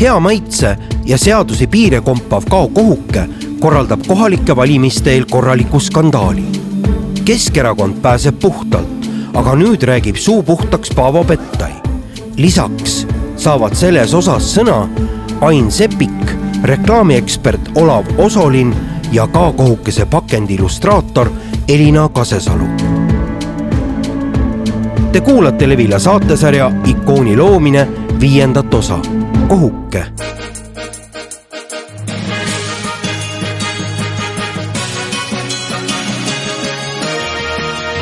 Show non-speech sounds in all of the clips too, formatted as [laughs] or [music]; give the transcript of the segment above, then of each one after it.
hea maitse ja seaduse piire kompav Kao Kohuke korraldab kohalike valimiste eel korraliku skandaali. Keskerakond pääseb puhtalt, aga nüüd räägib suu puhtaks Paavo Pettai. lisaks saavad selles osas sõna Ain Sepik, reklaamiekspert Olav Osolin ja Kao Kohukese pakendi illustraator Elina Kasesalu. Te kuulate Levila saatesarja Ikooni loomine viiendat osa, Kohuke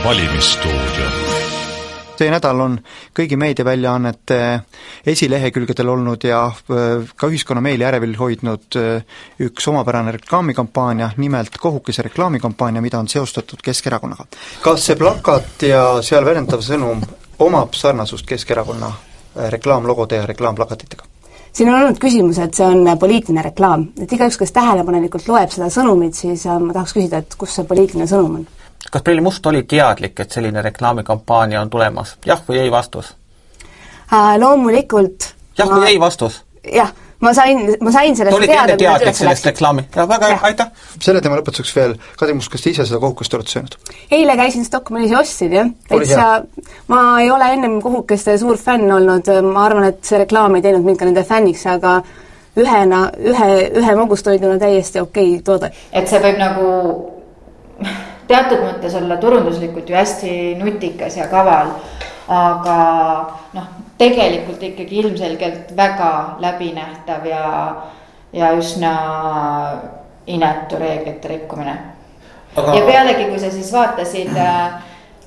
valimisstuudio. see nädal on kõigi meediaväljaannete esilehekülgedel olnud ja äh, ka ühiskonna meeli ärevil hoidnud äh, üks omapärane reklaamikampaania, nimelt Kohukese reklaamikampaania, mida on seostatud Keskerakonnaga. kas see plakat ja seal väljendav sõnum omab sarnasust Keskerakonna äh, reklaamlogode ja reklaamplakatitega? Siin on olnud küsimus, et see on poliitiline reklaam, et igaüks, kes tähelepanelikult loeb seda sõnumit, siis ma tahaks küsida, et kus see poliitiline sõnum on? kas Preili Must oli teadlik, et selline reklaamikampaania on tulemas, jah või ei vastus? Loomulikult jah ma... või ei vastus? jah, ma sain, ma sain sellest olid enne teadlik sellest reklaami? väga hea, aitäh! selle teema lõpetuseks veel, Kadri Must, kas te ise seda kohukest olete söönud? eile käisin Stockmannis ja ostsin, jah. täitsa, ma ei ole ennem kohukeste suur fänn olnud, ma arvan, et see reklaam ei teinud mind ka nende fänniks, aga ühena, ühe, ühe magustoiduna täiesti okei okay toode. et see võib nagu teatud mõttes olla turunduslikult ju hästi nutikas ja kaval. aga noh, tegelikult ikkagi ilmselgelt väga läbinähtav ja, ja üsna inetu reeglite rikkumine aga.... ja pealegi, kui sa siis vaatasid äh,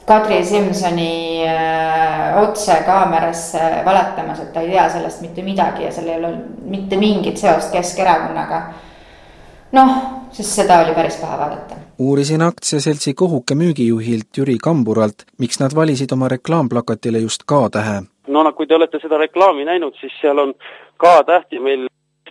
Kadri Simsoni äh, otse kaamerasse valetamas, et ta ei tea sellest mitte midagi ja seal ei ole mitte mingit seost Keskerakonnaga. noh, siis seda oli päris paha vaadata uurisin aktsiaseltsi Kohuke müügijuhilt Jüri Kamburalt, miks nad valisid oma reklaamplakatile just K-tähe. No kui te olete seda reklaami näinud, siis seal on K-täht ja meil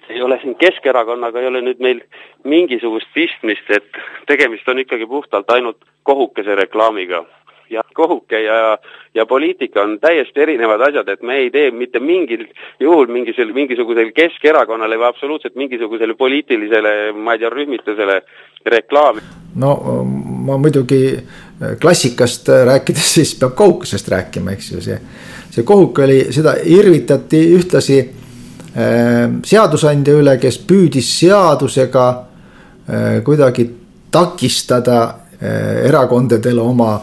ei ole siin Keskerakonnaga, ei ole nüüd meil mingisugust pistmist, et tegemist on ikkagi puhtalt ainult Kohukese reklaamiga ja kohuke ja, ja poliitika on täiesti erinevad asjad, et me ei tee mitte mingil juhul mingisugusel, mingisugusele Keskerakonnale või absoluutselt mingisugusele poliitilisele, ma ei tea, rühmitusele reklaami. no ma muidugi klassikast rääkides, siis peab kohukesest rääkima, eks ju, see, see kohuk oli, seda irvitati ühtlasi äh, seadusandja üle, kes püüdis seadusega äh, kuidagi takistada äh, erakondadele oma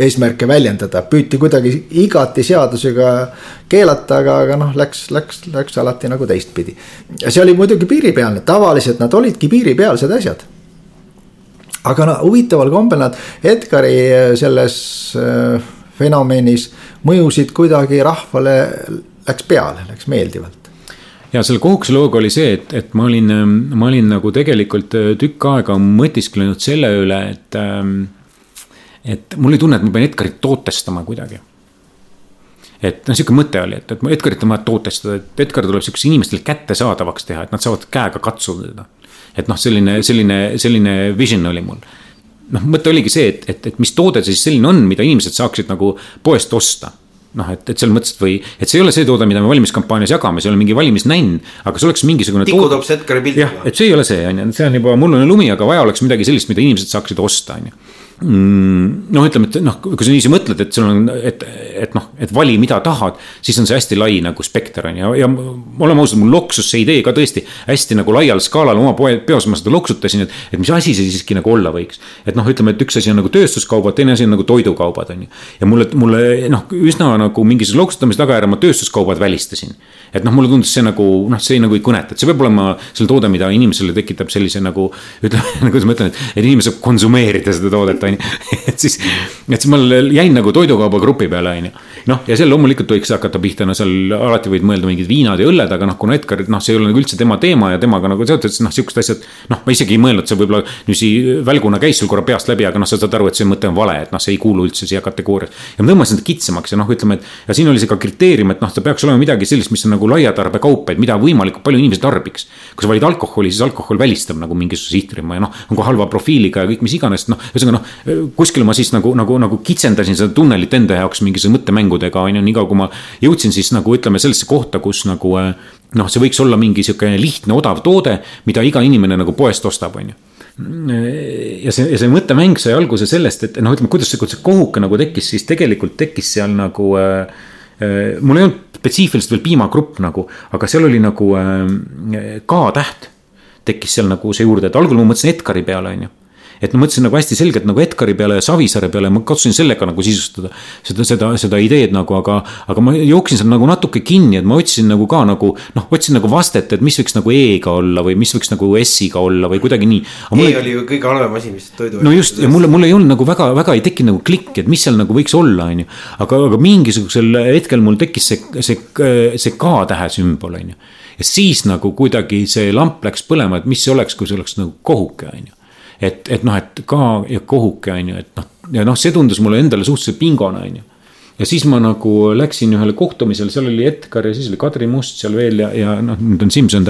eesmärke väljendada, püüti kuidagi igati seadusega keelata, aga, aga noh, läks, läks, läks alati nagu teistpidi. ja see oli muidugi piiripealne, tavaliselt nad olidki piiripealsed asjad. aga no huvitaval kombel nad Edgari selles äh, fenomenis mõjusid kuidagi rahvale, läks peale, läks meeldivalt ja selle kohukese looga oli see, et, et ma olin, ma olin nagu tegelikult tükk aega mõtisklenud selle üle, et ähm, et mul oli tunne, et ma pean Edgarit tootestama kuidagi. et noh, sihuke mõte oli, et, et Edgarit on vaja tootestada, et Edgar tuleb sihukese inimestele kättesaadavaks teha, et nad saavad käega katsuda teda. et noh, selline, selline, selline vision oli mul. Noh, mõte oligi see, et, et, et mis toode see siis selline on, mida inimesed saaksid nagu poest osta noh, et, et selles mõttes, et või, et see ei ole see toode, mida me valimiskampaanias jagame, see ei ole mingi valimisnänn, aga see oleks mingisugune. tikutops Edgari pildiga. jah, et see ei ole see, on ju, see on juba mullune lumi, aga vaja oleks midagi sellist, mida inimesed saaksid osta, on ju noh, ütleme, et noh, kui sa niiviisi mõtled, et sul on, et, et noh, et vali, mida tahad, siis on see hästi lai nagu spekter on ju, ja, ja oleme ausad, mul loksus see idee ka tõesti hästi nagu laial skaalal oma poe, peos ma seda loksutasin, et, et mis asi see siiski nagu olla võiks. et noh, ütleme, et üks asi on nagu tööstuskaubad, teine asi on nagu toidukaubad on ju. ja mulle, mulle noh, üsna nagu mingisuguse loksutamise tagajärjel ma tööstuskaubad välistasin. Et noh, mulle tundus see nagu noh, see nagu ei kõneta, et see peab olema selle toode, mida inimesele tekitab sellise nagu [laughs] ütleme, kuidas ma ütlen, et, et inimene saab konsumeerida seda toodet on ju [laughs] et siis, et siis mul jäin nagu toidukaubagrupi peale, on ju. Noh, ja seal loomulikult võiks hakata pihta, no seal alati võid mõelda mingid viinad ja õlled, aga noh, kuna Edgar, noh, see ei ole nagu üldse tema teema ja temaga nagu seotud, siis noh, sihukesed asjad. noh, ma isegi ei mõelnud, see võib-olla niiviisi välguna käis sul korra peast läbi, aga noh, sa saad aru, et see mõte on vale, et noh, see ei kuulu üldse siia kategooriasse. ja ma tõmbasin seda kitsamaks ja noh, ütleme, et ja siin oli see ka kriteerium, et noh, ta peaks olema midagi sellist, mis on nagu laiatarbekaup, et mida võimalikult palju inimesi tarbiks. kui sa valid alkoholi, siis alkohol välistab nagu mingisuguse sihtrühma ja noh, on ka halva profiiliga ja kõik mis iganes, noh, ühesõnaga noh, kuskil ma siis nagu, nagu, nagu kitsendasin seda tunnelit enda jaoks mingisuguse mõttemängudega, on ju, niikaua kui ma jõudsin siis nagu ütleme sellesse kohta, kus nagu noh, see võiks olla mingi sihuke lihtne odav toode, mida iga inimene nagu poest ostab, on ju ja see, ja see mõttemäng sai alguse sellest, et noh, ütleme, kuidas see, see kohuke nagu tekkis, siis tegelikult tekkis seal nagu äh, äh,. mul ei olnud spetsiifiliselt veel piimagrupp nagu, aga seal oli nagu äh, K-täht tekkis seal nagu see juurde, et algul ma mõtlesin Edgari peale, on ju et ma mõtlesin nagu hästi selgelt nagu Edgari peale ja Savisaare peale, ma katsusin sellega nagu sisustada seda, seda, seda ideed nagu, aga, aga ma jooksin seal nagu natuke kinni, et ma otsisin nagu ka nagu noh, otsin nagu vastet, et mis võiks nagu E-ga olla või mis võiks nagu S-iga olla või kuidagi nii. E mulle... oli ju kõige halvem asi, mis toidu. no just ja mulle, mul ei olnud nagu väga, väga ei tekkinud nagu klikki, et mis seal nagu võiks olla, on ju. aga, aga mingisugusel hetkel mul tekkis see, see, see K-tähe sümbol, on ju ja siis nagu kuidagi see lamp läks põlema, et mis see oleks, kui see oleks nagu kohuke, on ju et, et noh, et ka ja kohuke on ju, et noh, ja noh, see tundus mulle endale suhteliselt pingone, on ju ja siis ma nagu läksin ühele kohtumisele, seal oli Edgar ja siis oli Kadri Must seal veel ja, ja noh, nüüd on Simson.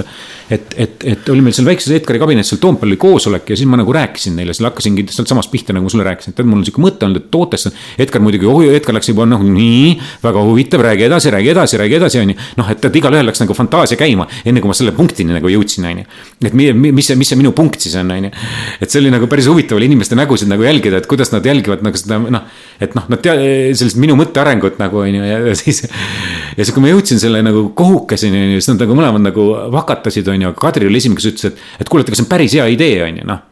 et, et, et oli meil seal väikses Edgari kabinetis seal Toompeal oli koosolek ja siis ma nagu rääkisin neile, siis hakkasingi sealtsamast pihta, nagu ma sulle rääkisin, et tead, mul on sihuke mõte olnud, et tootest. Edgar muidugi, oh Edgar läks juba noh, nii väga huvitav, räägi edasi, räägi edasi, räägi edasi, on ju. noh, et, et igalühel läks nagu fantaasia käima, enne kui ma selle punktini nagu jõudsin, on ju. et mi, mis see, mis see minu punkt siis on, on ju. et see oli nagu päris huvitav oli inimeste nägusid nagu jälgida, et kuidas nad jälgivad nagu seda noh, et noh, nad tea-, sellist minu mõtte arengut nagu on ju ja siis. ja siis, kui ma jõudsin selle nagu kohukeseni on ju, siis nad nagu mõlemad nagu vakatasid, on ju, aga Kadri oli esimene, kes ütles, et, et kuule, et kas see on päris hea idee, on ju, noh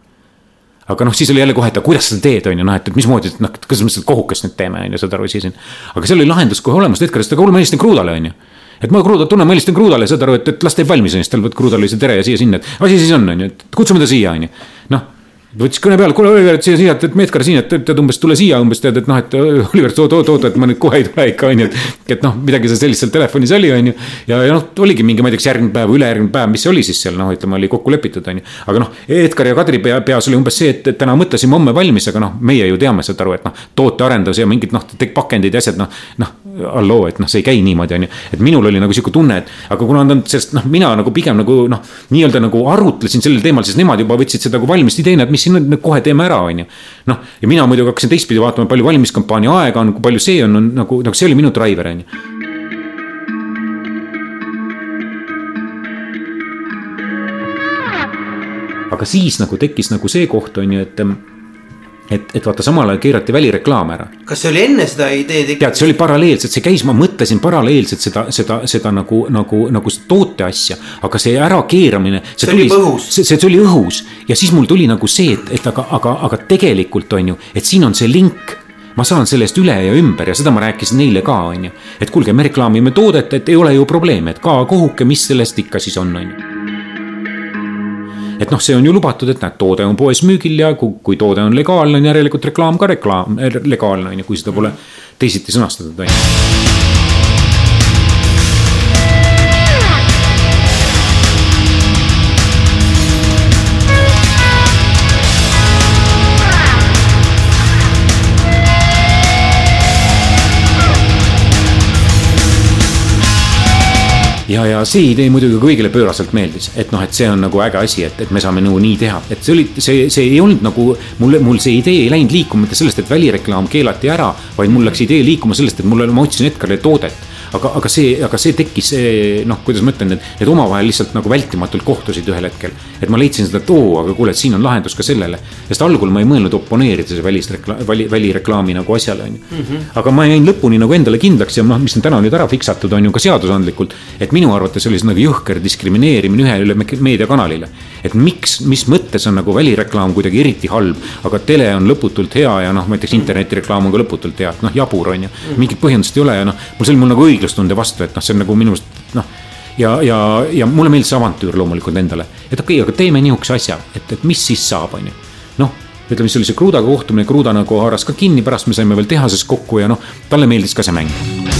aga noh, siis oli jälle kohe, et kuidas sa teed, on ju, noh, et, et mismoodi, et noh, kuidas me seda kohukest nüüd teeme, on ju, saad aru, siis. aga seal oli lahendus kohe olemas, Edgar ütles, et aga kuule, ma helistan Kruudale, on ju. et ma Kruudat tunnen, ma helistan Kruudale, saad aru, et, et las teeb valmis, on ju, siis tal Kruudal oli see tere ja siia-sinna, et asi siis on, on ju, et kutsume ta siia, on ju. noh võttis kõne peale, kuule Oliver, et siia, siia, et Meetkar siin, et tead umbes tule siia umbes tead, et noh, et [laughs] Oliver, oot, oot, oot, et ma nüüd kohe ei tule ikka on ju, et. et noh, midagi sellist seal telefonis oli, on ju. ja, ja noh, oligi mingi, ma ei tea, kas järgmine päev, ülejärgmine päev, mis see oli siis seal noh, ütleme oli kokku lepitud, on ju. aga noh, Edgar ja Kadri pea, peas oli umbes see, et, täna mõtlesime homme valmis, aga noh, meie ju teame, saad aru, et noh. tootearendus ja mingid noh, pakendid ja asjad noh, noh halloo, et noh, see ei käi niimoodi, on ju. et minul oli nagu sihuke tunne, et aga kuna nad sellest noh, mina nagu pigem nagu noh, nii-öelda nagu arutlesin sellel teemal, siis nemad juba võtsid seda nagu valmis ideena, et mis siin kohe teeme ära, on ju. noh, ja mina muidugi hakkasin teistpidi vaatama, palju valimiskampaania aega on, kui palju see on, on nagu, nagu see oli minu driver, on ju. aga siis nagu tekkis nagu see koht, on ju, et et, et vaata, samal ajal keerati välireklaam ära. kas see oli enne seda idee tekkimist? tead, see oli paralleelselt, see käis, ma mõtlesin paralleelselt seda, seda, seda nagu, nagu, nagu toote asja. aga see ärakeeramine. see, see tuli, oli õhus. see, see oli õhus ja siis mul tuli nagu see, et, et aga, aga, aga tegelikult on ju, et siin on see link ma saan sellest üle ja ümber ja seda ma rääkisin neile ka, on ju. et kuulge, me reklaamime toodet, et ei ole ju probleemi, et ka kohuke, mis sellest ikka siis on, on ju et noh, see on ju lubatud, et näed, toode on poes müügil ja kui, kui toode on legaalne, on järelikult reklaam ka reklaam, legaalne on ju, kui seda pole teisiti sõnastatud, on ju. Ja, ja see idee muidugi kõigile pööraselt meeldis, et noh, et see on nagu äge asi, et, et me saame nagu nii teha, et see oli, see, see ei olnud nagu. mul, mul see idee ei läinud liikuma mitte sellest, et välireklaam keelati ära, vaid mul läks idee liikuma sellest, et mul, ma otsin Edgarile toodet aga, aga see, aga see tekkis noh, kuidas ma ütlen, need, need omavahel lihtsalt nagu vältimatult kohtusid ühel hetkel. et ma leidsin seda, et oo, aga kuule, et siin on lahendus ka sellele. sest algul ma ei mõelnud oponeerida see välisreklaami, väli, välireklaami nagu asjale, on ju. Mhm. aga ma jäin lõpuni nagu endale kindlaks ja noh, mis on täna nüüd ära fiksatud, on ju ka seadusandlikult. et minu arvates oli see nagu jõhker diskrimineerimine ühele meediakanalile. et miks, mis mõttes on nagu välireklaam kuidagi eriti halb, aga tele on lõputult hea ja noh, näiteks internetireklaam on ka lõputult hea, noh jabur on ju. Mhm. mingit põhjendust ei ole ja noh, mul see oli mul nagu õige õiglustunde vastu, et noh, see on nagu minu arust noh. ja, ja, ja mulle meeldis avantüür loomulikult endale, et okei okay,, aga teeme nihukese asja, et, et mis siis saab, on ju. noh, ütleme, siis oli see Krudaga kohtumine, Kruda nagu haaras ka kinni, pärast me saime veel tehases kokku ja noh, talle meeldis ka see mäng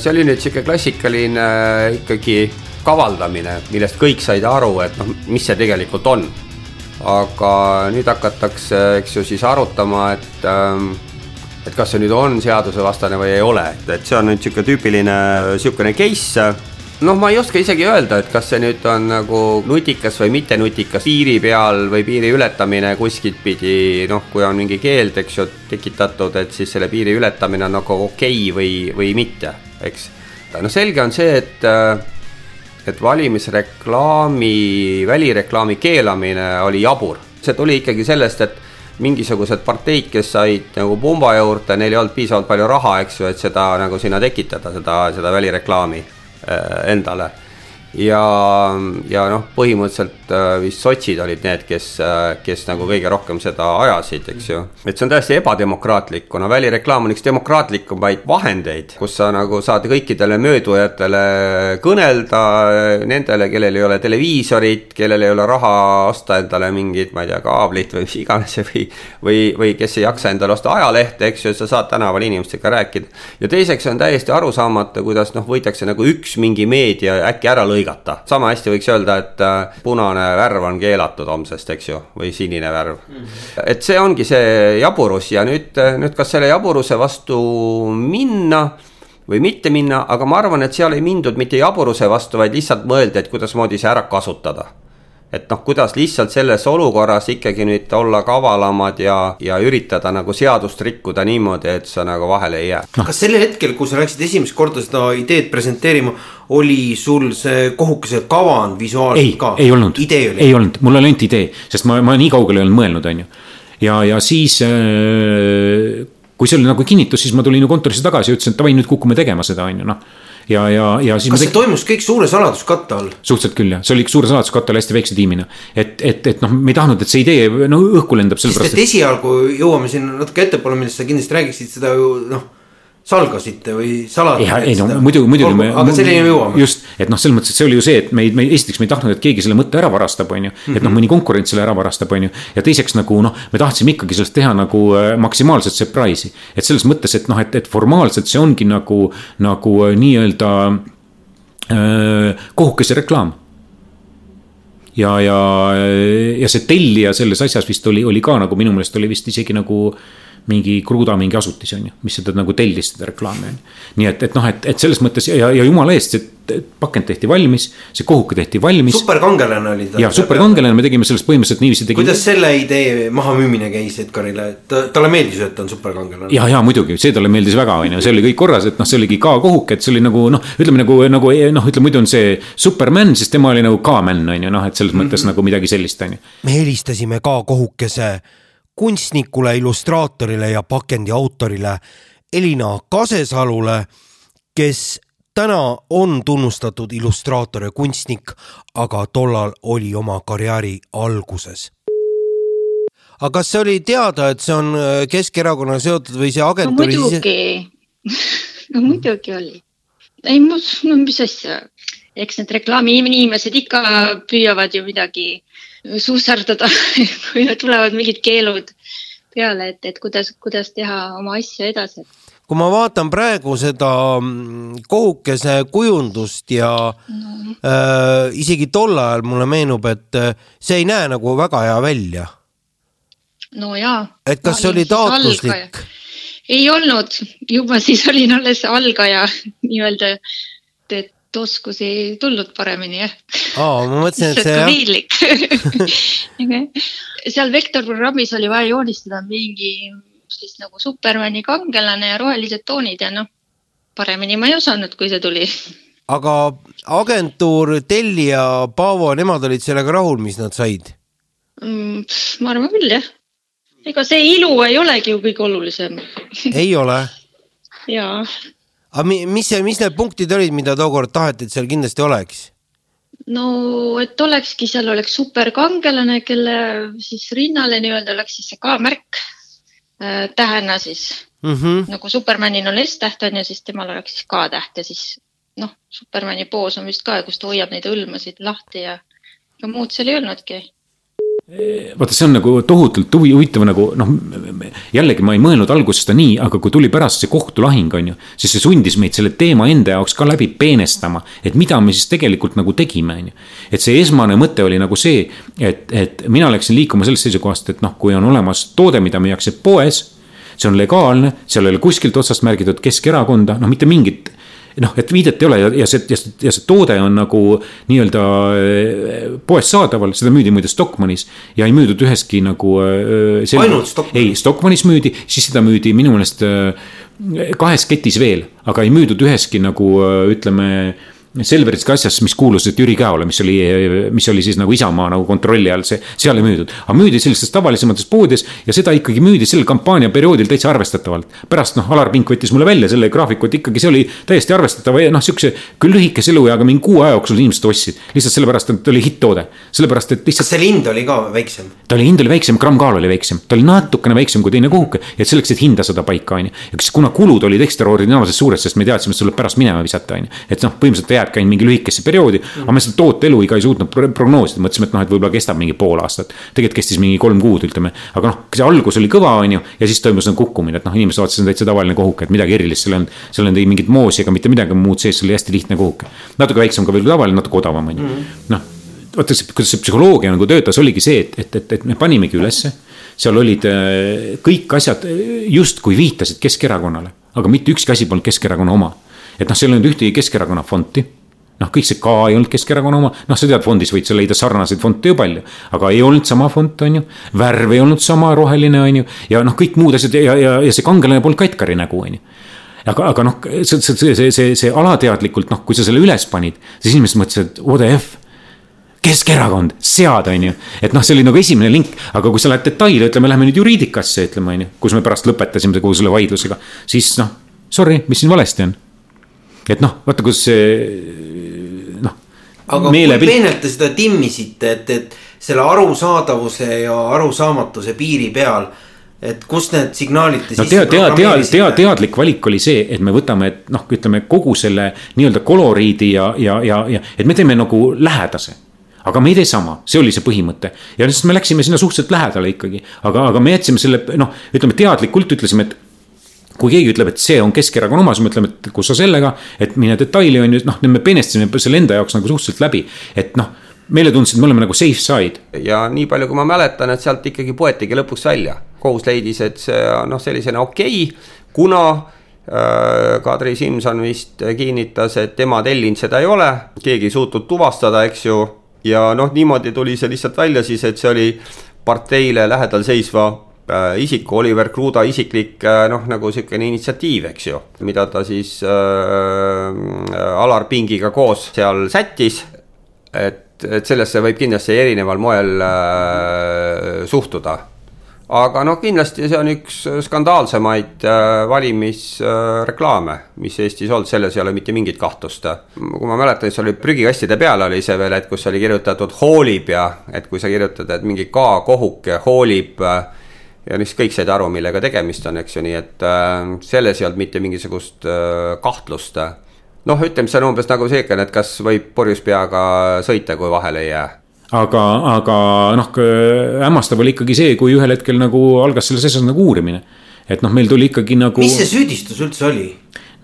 see oli nüüd sihuke klassikaline äh, ikkagi kavaldamine, millest kõik said aru, et noh, mis see tegelikult on. aga nüüd hakatakse, eks ju, siis arutama, et ähm, et kas see nüüd on seadusevastane või ei ole, et, et see on nüüd niisugune tüüpiline niisugune case noh, ma ei oska isegi öelda, et kas see nüüd on nagu nutikas või mitte nutikas, piiri peal või piiri ületamine kuskilt pidi, noh, kui on mingi keeld, eks ju, tekitatud, et siis selle piiri ületamine on nagu okei okay või, või mitte, eks. no selge on see, et et valimisreklaami, välireklaami keelamine oli jabur. see tuli ikkagi sellest, et mingisugused parteid, kes said nagu pumba juurde, neil ei olnud piisavalt palju raha, eks ju, et seda nagu sinna tekitada, seda, seda välireklaami endale ja, ja noh, põhimõtteliselt äh, vist sotsid olid need, kes, äh, kes nagu kõige rohkem seda ajasid, eks ju. et see on täiesti ebademokraatlik, kuna välireklaam on üks demokraatlikumaid vahendeid, kus sa nagu saad kõikidele möödujatele kõnelda, nendele, kellel ei ole televiisorit, kellel ei ole raha osta endale mingit, ma ei tea, kaablit või mis iganes või või, või kes ei jaksa endale osta ajalehte, eks ju, sa saad tänaval inimestega rääkida. ja teiseks on täiesti arusaamatu, kuidas noh, võidakse nagu üks mingi meedia äkki ära lõigata lõigata. sama hästi võiks öelda, et äh, punane värv on keelatud homsest, eks ju, või sinine värv mm. -hmm. et see ongi see jaburus ja nüüd, nüüd kas selle jaburuse vastu minna või mitte minna, aga ma arvan, et seal ei mindud mitte jaburuse vastu, vaid lihtsalt mõeldi, et kuidasmoodi see ära kasutada et noh, kuidas lihtsalt selles olukorras ikkagi nüüd olla kavalamad ja, ja üritada nagu seadust rikkuda niimoodi, et sa nagu vahele ei jää. No.. kas sellel hetkel, kui sa läksid esimest korda seda ideed presenteerima, oli sul see kohukese kavand visuaalselt ei, ka? ei olnud, ei olnud, mul oli ainult idee, sest ma, ma nii kaugele ei olnud mõelnud, on ju. ja, ja siis äh, kui see oli nagu kinnitus, siis ma tulin ju kontorisse tagasi ja ütlesin, et davai, nüüd kukume tegema seda, on ju, noh ja, ja, ja siis. kas see tek... toimus kõik suure saladuskatte all? suhteliselt küll jah, see oli suure saladuskatte all hästi väikse tiimina. et, et, et noh, me ei tahtnud, et see idee no õhku lendab sest et esialgu jõuame siin natuke ettepoole, millest sa kindlasti räägiksid seda ju noh salgasite või saladate? ei no muidugi, muidugi me. aga selleni me jõuame. just, et noh, selles mõttes, et see oli ju see, et me, me esiteks me ei tahtnud, et keegi selle mõtte ära varastab, on ju. et noh, mhm. mõni konkurent selle ära varastab, on ju. ja teiseks nagu noh, me tahtsime ikkagi sellest teha nagu äh, maksimaalset surprise'i. et selles mõttes, et noh, et, et formaalselt see ongi nagu, nagu äh, nii-öelda äh, kohukese reklaam ja, ja, ja see tellija selles asjas vist oli, oli ka nagu minu meelest oli vist isegi nagu äh, mingi Kruda mingi asutis on ju, mis seda nagu tellis seda reklaami on ju. nii et, et noh, et, et selles mõttes ja, ja jumala eest, see pakend tehti valmis, see kohuke tehti valmis. superkangelane oli ta. ja superkangelane, me tegime sellest põhimõtteliselt niiviisi tegime.... kuidas selle idee mahamüümine käis Edgarile, et ta, talle meeldis, et ta on superkangelane? ja, ja muidugi, see talle meeldis väga, on ju, see oli kõik korras, et noh, see oligi ka kohuke, et see oli nagu noh, ütleme nagu, nagu noh, ütleme muidu on see Superman, siis tema oli nagu K-man on ju noh, et selles mm -hmm. mõttes nagu midagi sellist on ju. me helistasime ka kohukese kunstnikule, illustraatorile ja pakendi autorile Elina Kasesalule, kes täna on tunnustatud illustraator ja kunstnik, aga tollal oli oma karjääri alguses. aga kas see oli teada, et see on äh, Keskerakonnaga seotud või see agentuuri no muidugi [laughs] no muidugi oli. ei, no mis asja, eks need reklaamiinimesed ikka püüavad ju midagi susserdada [laughs] kui tulevad mingid keelud peale, et, et kuidas, kuidas teha oma asja edasi. kui ma vaatan praegu seda mm, kohukese kujundust ja no. äh, isegi tol ajal mulle meenub, et äh, see ei näe nagu väga hea välja. no jaa. et kas see oli taotluslik? ei olnud, juba siis olin alles algaja [laughs] nii-öelda, et oskusi ei tulnud paremini jah. aa, ma mõtlesin, et see jah. piinlik [laughs] seal vektorprogrammis oli vaja joonistada mingi siis nagu Supermani kangelane ja rohelised toonid ja noh, paremini ma ei osanud, kui see tuli. aga agentuur, tellija, Paavo, nemad olid sellega rahul, mis nad said mm,? ma arvan küll jah. ega see ilu ei olegi ju kõige olulisem ei ole? [laughs] jaa aga mis see, mis need punktid olid, mida tookord taheti, et seal kindlasti oleks? no et olekski, seal oleks superkangelane, kelle siis rinnale nii-öelda oleks siis see K-märk äh, tähena siis mm. -hmm. nagu Supermanil on S-täht on ju, siis temal oleks siis K-täht ja siis noh, Supermani poos on vist ka, kus ta hoiab neid hõlmasid lahti ja ega muud seal ei olnudki. Vaata, see on nagu tohutult huvi, huvitav nagu noh, jällegi ma ei mõelnud alguses seda nii, aga kui tuli pärast see kohtulahing, on ju. siis see sundis meid selle teema enda jaoks ka läbi peenestama, et mida me siis tegelikult nagu tegime, on ju. et see esmane mõte oli nagu see, et, et mina läksin liikuma sellest seisukohast, et noh, kui on olemas toode, mida müüakse poes see on legaalne, seal ei ole kuskilt otsast märgitud Keskerakonda, noh, mitte mingit noh, et viidet ei ole ja, ja see, ja see, toode on nagu nii-öelda äh, poest saadaval, seda müüdi muide Stockmannis. ja ei müüdud üheski nagu. Äh, ainult Stockmannis? ei, Stockmannis müüdi, siis seda müüdi minu meelest äh, kahes ketis veel, aga ei müüdud üheski nagu ütleme Selverist asjas, mis kuulusid Jüri Käole, mis oli, mis oli siis nagu Isamaa nagu kontrolli all, see, seal ei müüdud. aga müüdi sellistes tavalisemates poodides ja seda ikkagi müüdi sel kampaania perioodil täitsa arvestatavalt. pärast noh, Alar Pink võttis mulle välja selle graafiku, et ikkagi see oli täiesti arvestatav ja noh, siukse küll lühikese elueaga, mingi kuu aja jooksul inimesed ostsid. lihtsalt sellepärast, et ta oli hitt-toode, sellepärast et lihtsalt. kas selle hind oli ka väiksem? ta oli, hind oli väiksem, grammkaal oli väiksem, ta oli natukene väiksem kui teine kuhuke, et selleks, et hinda saada paika, on ju. ja kuna kulud olid ekstraordinaarselt suured, sest me teadsime, et see tuleb pärast minema visata, on ju. et noh, põhimõtteliselt jääbki ainult mingi lühikesse perioodi mm. -hmm. aga me seda toote eluiga ei suutnud prognoosida, mõtlesime, et noh, et võib-olla kestab mingi pool aastat. tegelikult kestis mingi kolm kuud, ütleme, aga noh, see algus oli kõva, on ju, ja siis toimus nagu kukkumine, et noh, inimesed vaatasid, see on täitsa tavaline kohuke, et midagi erilist seal on. seal ei olnud mingit moosi ega mitte midagi muud sees, see oli hästi lihtne kohuke. natuke väiksem ka veel kui tavaline, natuke odavam, on ju, mhm. noh vaata, kuidas see psühholoogia nagu töötas, oligi see, et, et, et, et me panimegi ülesse. seal olid äh, kõik asjad justkui viitasid Keskerakonnale, aga mitte ükski asi polnud Keskerakonna oma. Et noh, seal ei olnud ühtegi Keskerakonna fonti. Noh, kõik see ka ei olnud Keskerakonna oma, noh, sa tead, fondis võid sa leida sarnaseid fonte ju palju. aga ei olnud sama font, on ju, värv ei olnud sama roheline, on ju, ja noh, kõik muud asjad ja, ja, ja see kangelane polnud Katkari nägu, on ju. Aga, aga noh, see, see, see, see, see, see alateadlikult, noh, kui sa selle üles panid, siis inimesed mõtlesid, what the f. Keskerakond, sead, on ju, et noh, see oli nagu esimene link, aga kui sa lähed detaili, ütleme, lähme nüüd juriidikasse, ütleme, on ju, kus me pärast lõpetasime kogu selle vaidlusega, siis noh, sorry, mis siin valesti on et noh, vaata, kus see noh. aga meelepilt... kui peenelt te seda timmisite, et, et selle arusaadavuse ja arusaamatuse piiri peal et kust need signaalid te no, tea, tea, tea, tea, teadlik valik oli see, et me võtame, et noh, ütleme kogu selle nii-öelda koloriidi ja, ja, ja, ja et me teeme nagu lähedase. Aga me ei tee sama, see oli see põhimõte. Ja siis me läksime sinna suhteliselt lähedale ikkagi, aga, aga me jätsime selle noh, ütleme teadlikult ütlesime, et kui keegi ütleb, et see on Keskerakonna oma, siis me ütleme, et kus sa sellega, et mine detaili on ju, noh, me peenestasime selle enda jaoks nagu suhteliselt läbi, et noh meile tundus, et me oleme nagu safe side. ja nii palju, kui ma mäletan, et sealt ikkagi poetigi lõpuks välja. kohus leidis, et see noh, sellisena okei okay,, kuna äh, Kadri Simson vist kinnitas, et tema tellinud seda ei ole, keegi ei suutnud tuvastada, eks ju. ja noh, niimoodi tuli see lihtsalt välja siis, et see oli parteile lähedal seisva isiku, Oliver Kruda isiklik äh, noh, nagu niisugune initsiatiiv, eks ju, mida ta siis äh, Alar Pingiga koos seal sättis. et, et sellesse võib kindlasti erineval moel äh, suhtuda. aga noh, kindlasti see on üks skandaalsemaid äh, valimisreklaame äh,, mis Eestis olnud, selles ei ole mitte mingit kahtlust. kui ma mäletan, siis oli prügikastide peal oli see veel, et kus oli kirjutatud hoolib ja et kui sa kirjutad, et mingi K-kohuke hoolib äh, ja siis kõik said aru, millega tegemist on, eks ju, nii et äh, selles ei olnud mitte mingisugust äh, kahtlust. noh, ütleme, see on umbes nagu see, et kas võib purjus peaga sõita, kui vahele ei jää aga, aga noh, hämmastav oli ikkagi see, kui ühel hetkel nagu algas selles asjas nagu uurimine. et noh, meil tuli ikkagi nagu. mis see süüdistus üldse oli?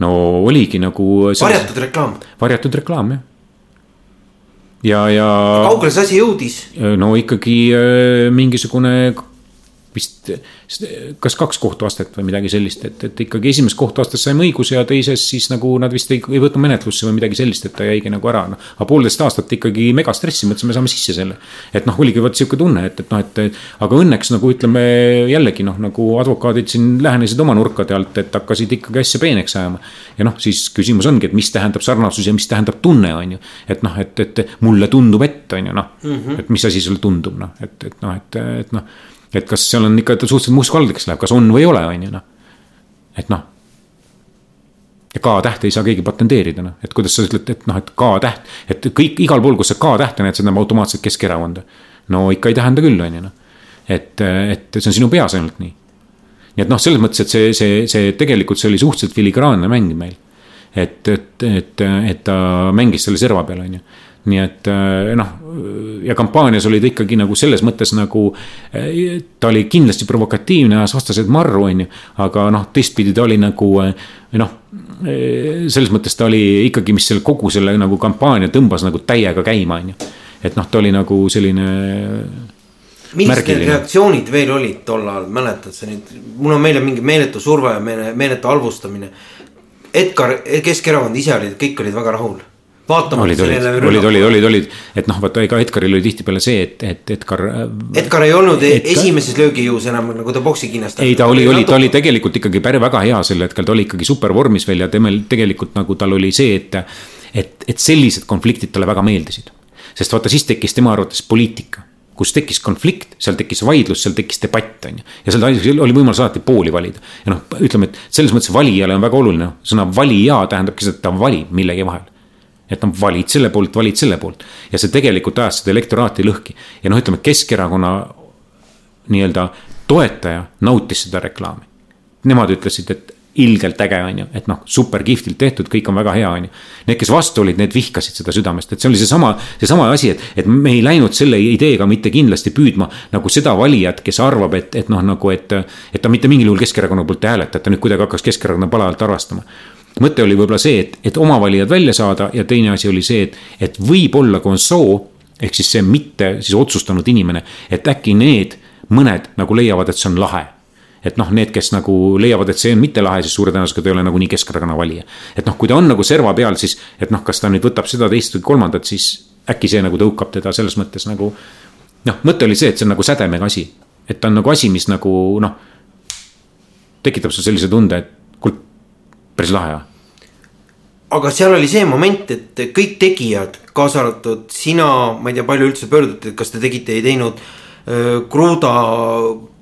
no oligi nagu. varjatud reklaam. varjatud reklaam, jah ja, ja. kaugele see asi jõudis? no ikkagi äh, mingisugune vist kas kaks kohtuastet või midagi sellist, et, et ikkagi esimeses kohtuastes saime õiguse ja teises siis nagu nad vist ei, ei võtnud menetlusse või midagi sellist, et ta jäigi nagu ära, noh. aga poolteist aastat ikkagi megastressi, mõtlesime, saame sisse selle. et noh, oligi vot sihuke tunne, et, et noh, et aga õnneks nagu ütleme jällegi noh, nagu advokaadid siin lähenesid oma nurkade alt, et hakkasid ikkagi asja peeneks ajama. ja noh, siis küsimus ongi, et mis tähendab sarnasus ja mis tähendab tunne, on ju. et noh, et, et mulle tundub, et on ju noh mm, -hmm. et mis asi sulle tundub, noh, et, et noh, et, et noh et kas seal on ikka suhteliselt mustvalgeks läheb, kas on või ei ole, on ju noh. et noh. ja K-tähte ei saa keegi patenteerida, noh, et kuidas sa ütled, et noh, et K-täht, et kõik igal pool, kus sa K-tähte näed, see tähendab automaatselt Keskerakonda. no ikka ei tähenda küll, on ju noh. et, et see on sinu peas ainult nii. nii et noh, selles mõttes, et see, see, see tegelikult see oli suhteliselt filigraanne mäng meil. et, et, et, et ta mängis selle serva peal, on ju nii et äh, noh, ja kampaanias oli ta ikkagi nagu selles mõttes nagu. äh, ta oli kindlasti provokatiivne, ajas vastased marru, on ju, aga noh, teistpidi ta oli nagu äh, noh. selles mõttes ta oli ikkagi, mis selle kogu selle nagu kampaania tõmbas nagu täiega käima, on ju. et noh, ta oli nagu selline millised need reaktsioonid veel olid tol ajal, mäletad sa nüüd, mul on meelde mingi meeletu surve meeletu halvustamine. Edgar, Keskerakond ise olid, kõik olid väga rahul. Vaatamata sellele olid, olid, olid, olid, et noh, vaata ega Edgaril oli tihtipeale see, et, et Edgar. Edgar ei olnud Edgar- esimeses löögijõus enam nagu ta poksikinnast. ei, ta oli, oli, ta oli tegelikult ikkagi päris väga hea sel hetkel, ta oli ikkagi supervormis veel ja temal tegelikult nagu tal oli see, et. et, et sellised konfliktid talle väga meeldisid. sest vaata, siis tekkis tema arvates poliitika kus tekkis konflikt, seal tekkis vaidlus, seal tekkis debatt, on ju. ja seal oli võimalus alati pooli valida. ja noh, ütleme, et selles mõttes valijale on väga oluline, sõna valija tähendabki seda, et ta valib millegi vahel. Et noh, valid selle poolt, valid selle poolt ja see tegelikult ajas seda elektoraati lõhki. ja noh, ütleme Keskerakonna nii-öelda toetaja nautis seda reklaami. Nemad ütlesid, et ilgelt äge, on ju, et noh, super kihvtilt tehtud, kõik on väga hea, on ju. Need, kes vastu olid, need vihkasid seda südamest, et see oli seesama, seesama asi, et, et me ei läinud selle ideega mitte kindlasti püüdma nagu seda valijat, kes arvab, et, et noh, nagu, et. et ta mitte mingil juhul Keskerakonna poolt ei hääleta, et ta nüüd kuidagi hakkas Keskerakonna palavalt arvestama. Mõte oli võib-olla see, et, et oma valijad välja saada ja teine asi oli see, et, et võib-olla kui on soo. ehk siis see mitte siis otsustanud inimene, et äkki need mõned nagu leiavad, et see on lahe et noh, need, kes nagu leiavad, et see on mitte lahe, siis suure tõenäosusega ta ei ole nagunii Keskerakonna valija. et noh, kui ta on nagu serva peal, siis, et noh, kas ta nüüd võtab seda, teist või kolmandat, siis äkki see nagu tõukab teda selles mõttes nagu. noh, mõte oli see, et see on nagu sädemega asi, et ta on nagu asi, mis nagu noh. tekitab sul sellise tunde, et päris lahe aga seal oli see moment, et kõik tegijad, kaasa arvatud sina, ma ei tea, palju üldse pöörduti, et kas te tegite, ei teinud. Kruda,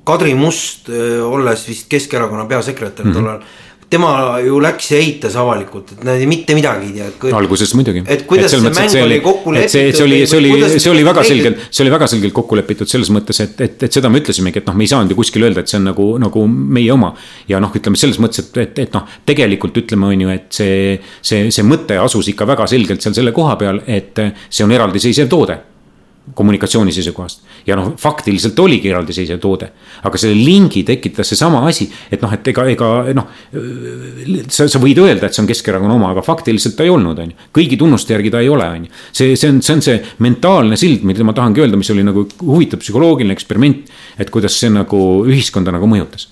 Kadri Must, olles vist Keskerakonna peasekretär mm -hmm. tollal. Tema ju läks ja eitas avalikult, et nad ei mitte midagi ei tea. alguses muidugi. et kuidas see mäng see oli kokku lepitud. see, see oli, see oli, see oli väga selgelt, see oli väga selgelt kokku lepitud selles mõttes, et, et, et seda me ütlesimegi, et noh, me ei saanud ju kuskil öelda, et see on nagu, nagu meie oma. ja noh, ütleme selles mõttes, et, et, et noh, tegelikult ütleme, on ju, et see, see, see mõte asus ikka väga selgelt seal selle koha peal, et see on eraldiseisev toode kommunikatsiooni seisukohast. ja noh, faktiliselt oligi eraldiseisev toode. aga selle lingi tekitas seesama asi, et noh, et ega, ega noh. sa, sa võid öelda, et see on Keskerakonna oma, aga faktiliselt ta ei olnud, on ju. kõigi tunnuste järgi ta ei ole, on ju. see, see on, see on see mentaalne sild, mida ma tahangi öelda, mis oli nagu huvitav psühholoogiline eksperiment. et kuidas see nagu ühiskonda nagu mõjutas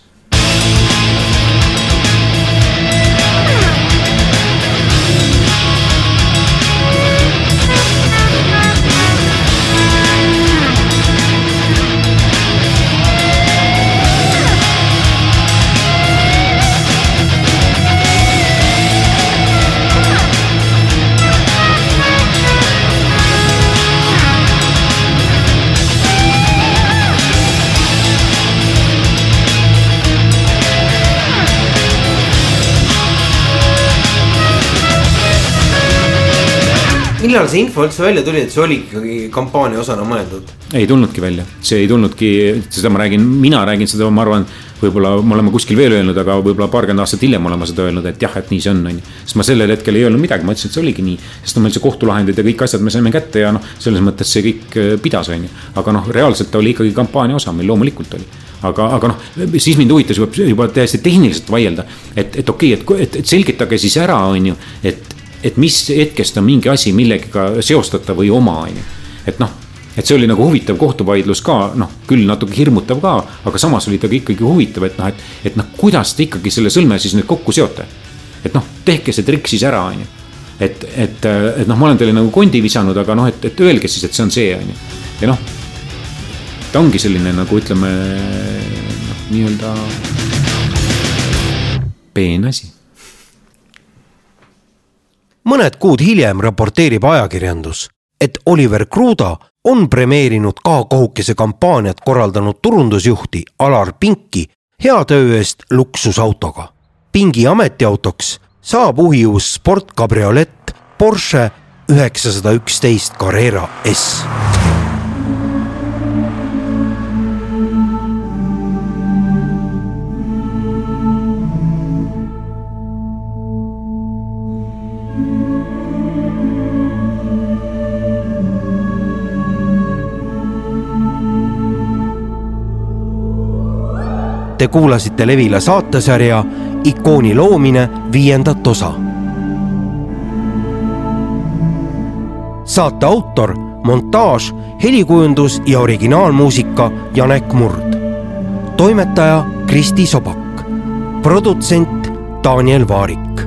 millal see info üldse välja tuli, et see oli ikkagi kampaania osana mõeldud? ei tulnudki välja, see ei tulnudki, seda ma räägin, mina räägin seda, ma arvan. võib-olla me oleme kuskil veel öelnud, aga võib-olla paarkümmend aastat hiljem oleme seda öelnud, et jah, et nii see on, on ju. sest ma sellel hetkel ei öelnud midagi, ma ütlesin, et see oligi nii. sest no meil see kohtulahendid ja kõik asjad me saime kätte ja noh, selles mõttes see kõik äh, pidas, on ju. aga noh, reaalselt ta oli ikkagi kampaania osa, meil loomulikult oli aga, aga noh, siis mind huvitas juba, juba täiesti tehniliselt vaielda, et, et okei okay,, et, et selgitage siis ära, on ju, et et mis hetkest on mingi asi millegagi seostatav või oma, on ju. et noh, et see oli nagu huvitav kohtuvaidlus ka, noh, küll natuke hirmutav ka, aga samas oli ta ka ikkagi huvitav, et noh, et, et noh, kuidas te ikkagi selle sõlme siis nüüd kokku seote. et noh, tehke see trikk siis ära, on ju. et, et, et noh, ma olen teile nagu kondi visanud, aga noh, et, et öelge siis, et see on see, on ju. ja noh, ta ongi selline nagu ütleme noh, nii-öelda peen asi mõned kuud hiljem raporteerib ajakirjandus, et Oliver Kruda on premeerinud K-kohukese kampaaniat korraldanud turundusjuhti Alar Pinki hea töö eest luksusautoga. Pingi ametiautoks saab uhiuus sportkabriolett Porsche üheksasada üksteist Carrera S Te kuulasite Levila saatesarja Ikooni loomine viiendat osa. saate autor, montaaž, helikujundus ja originaalmuusika Janek Murd. toimetaja Kristi Sobak, produtsent Daniel Vaarik.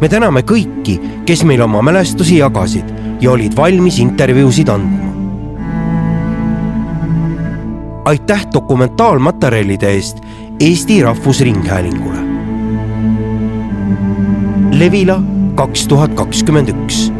me täname kõiki, kes meil oma mälestusi jagasid ja olid valmis intervjuusid andma aitäh dokumentaalmaterjalide eest Eesti Rahvusringhäälingule. Levila kaks tuhat kakskümmend üks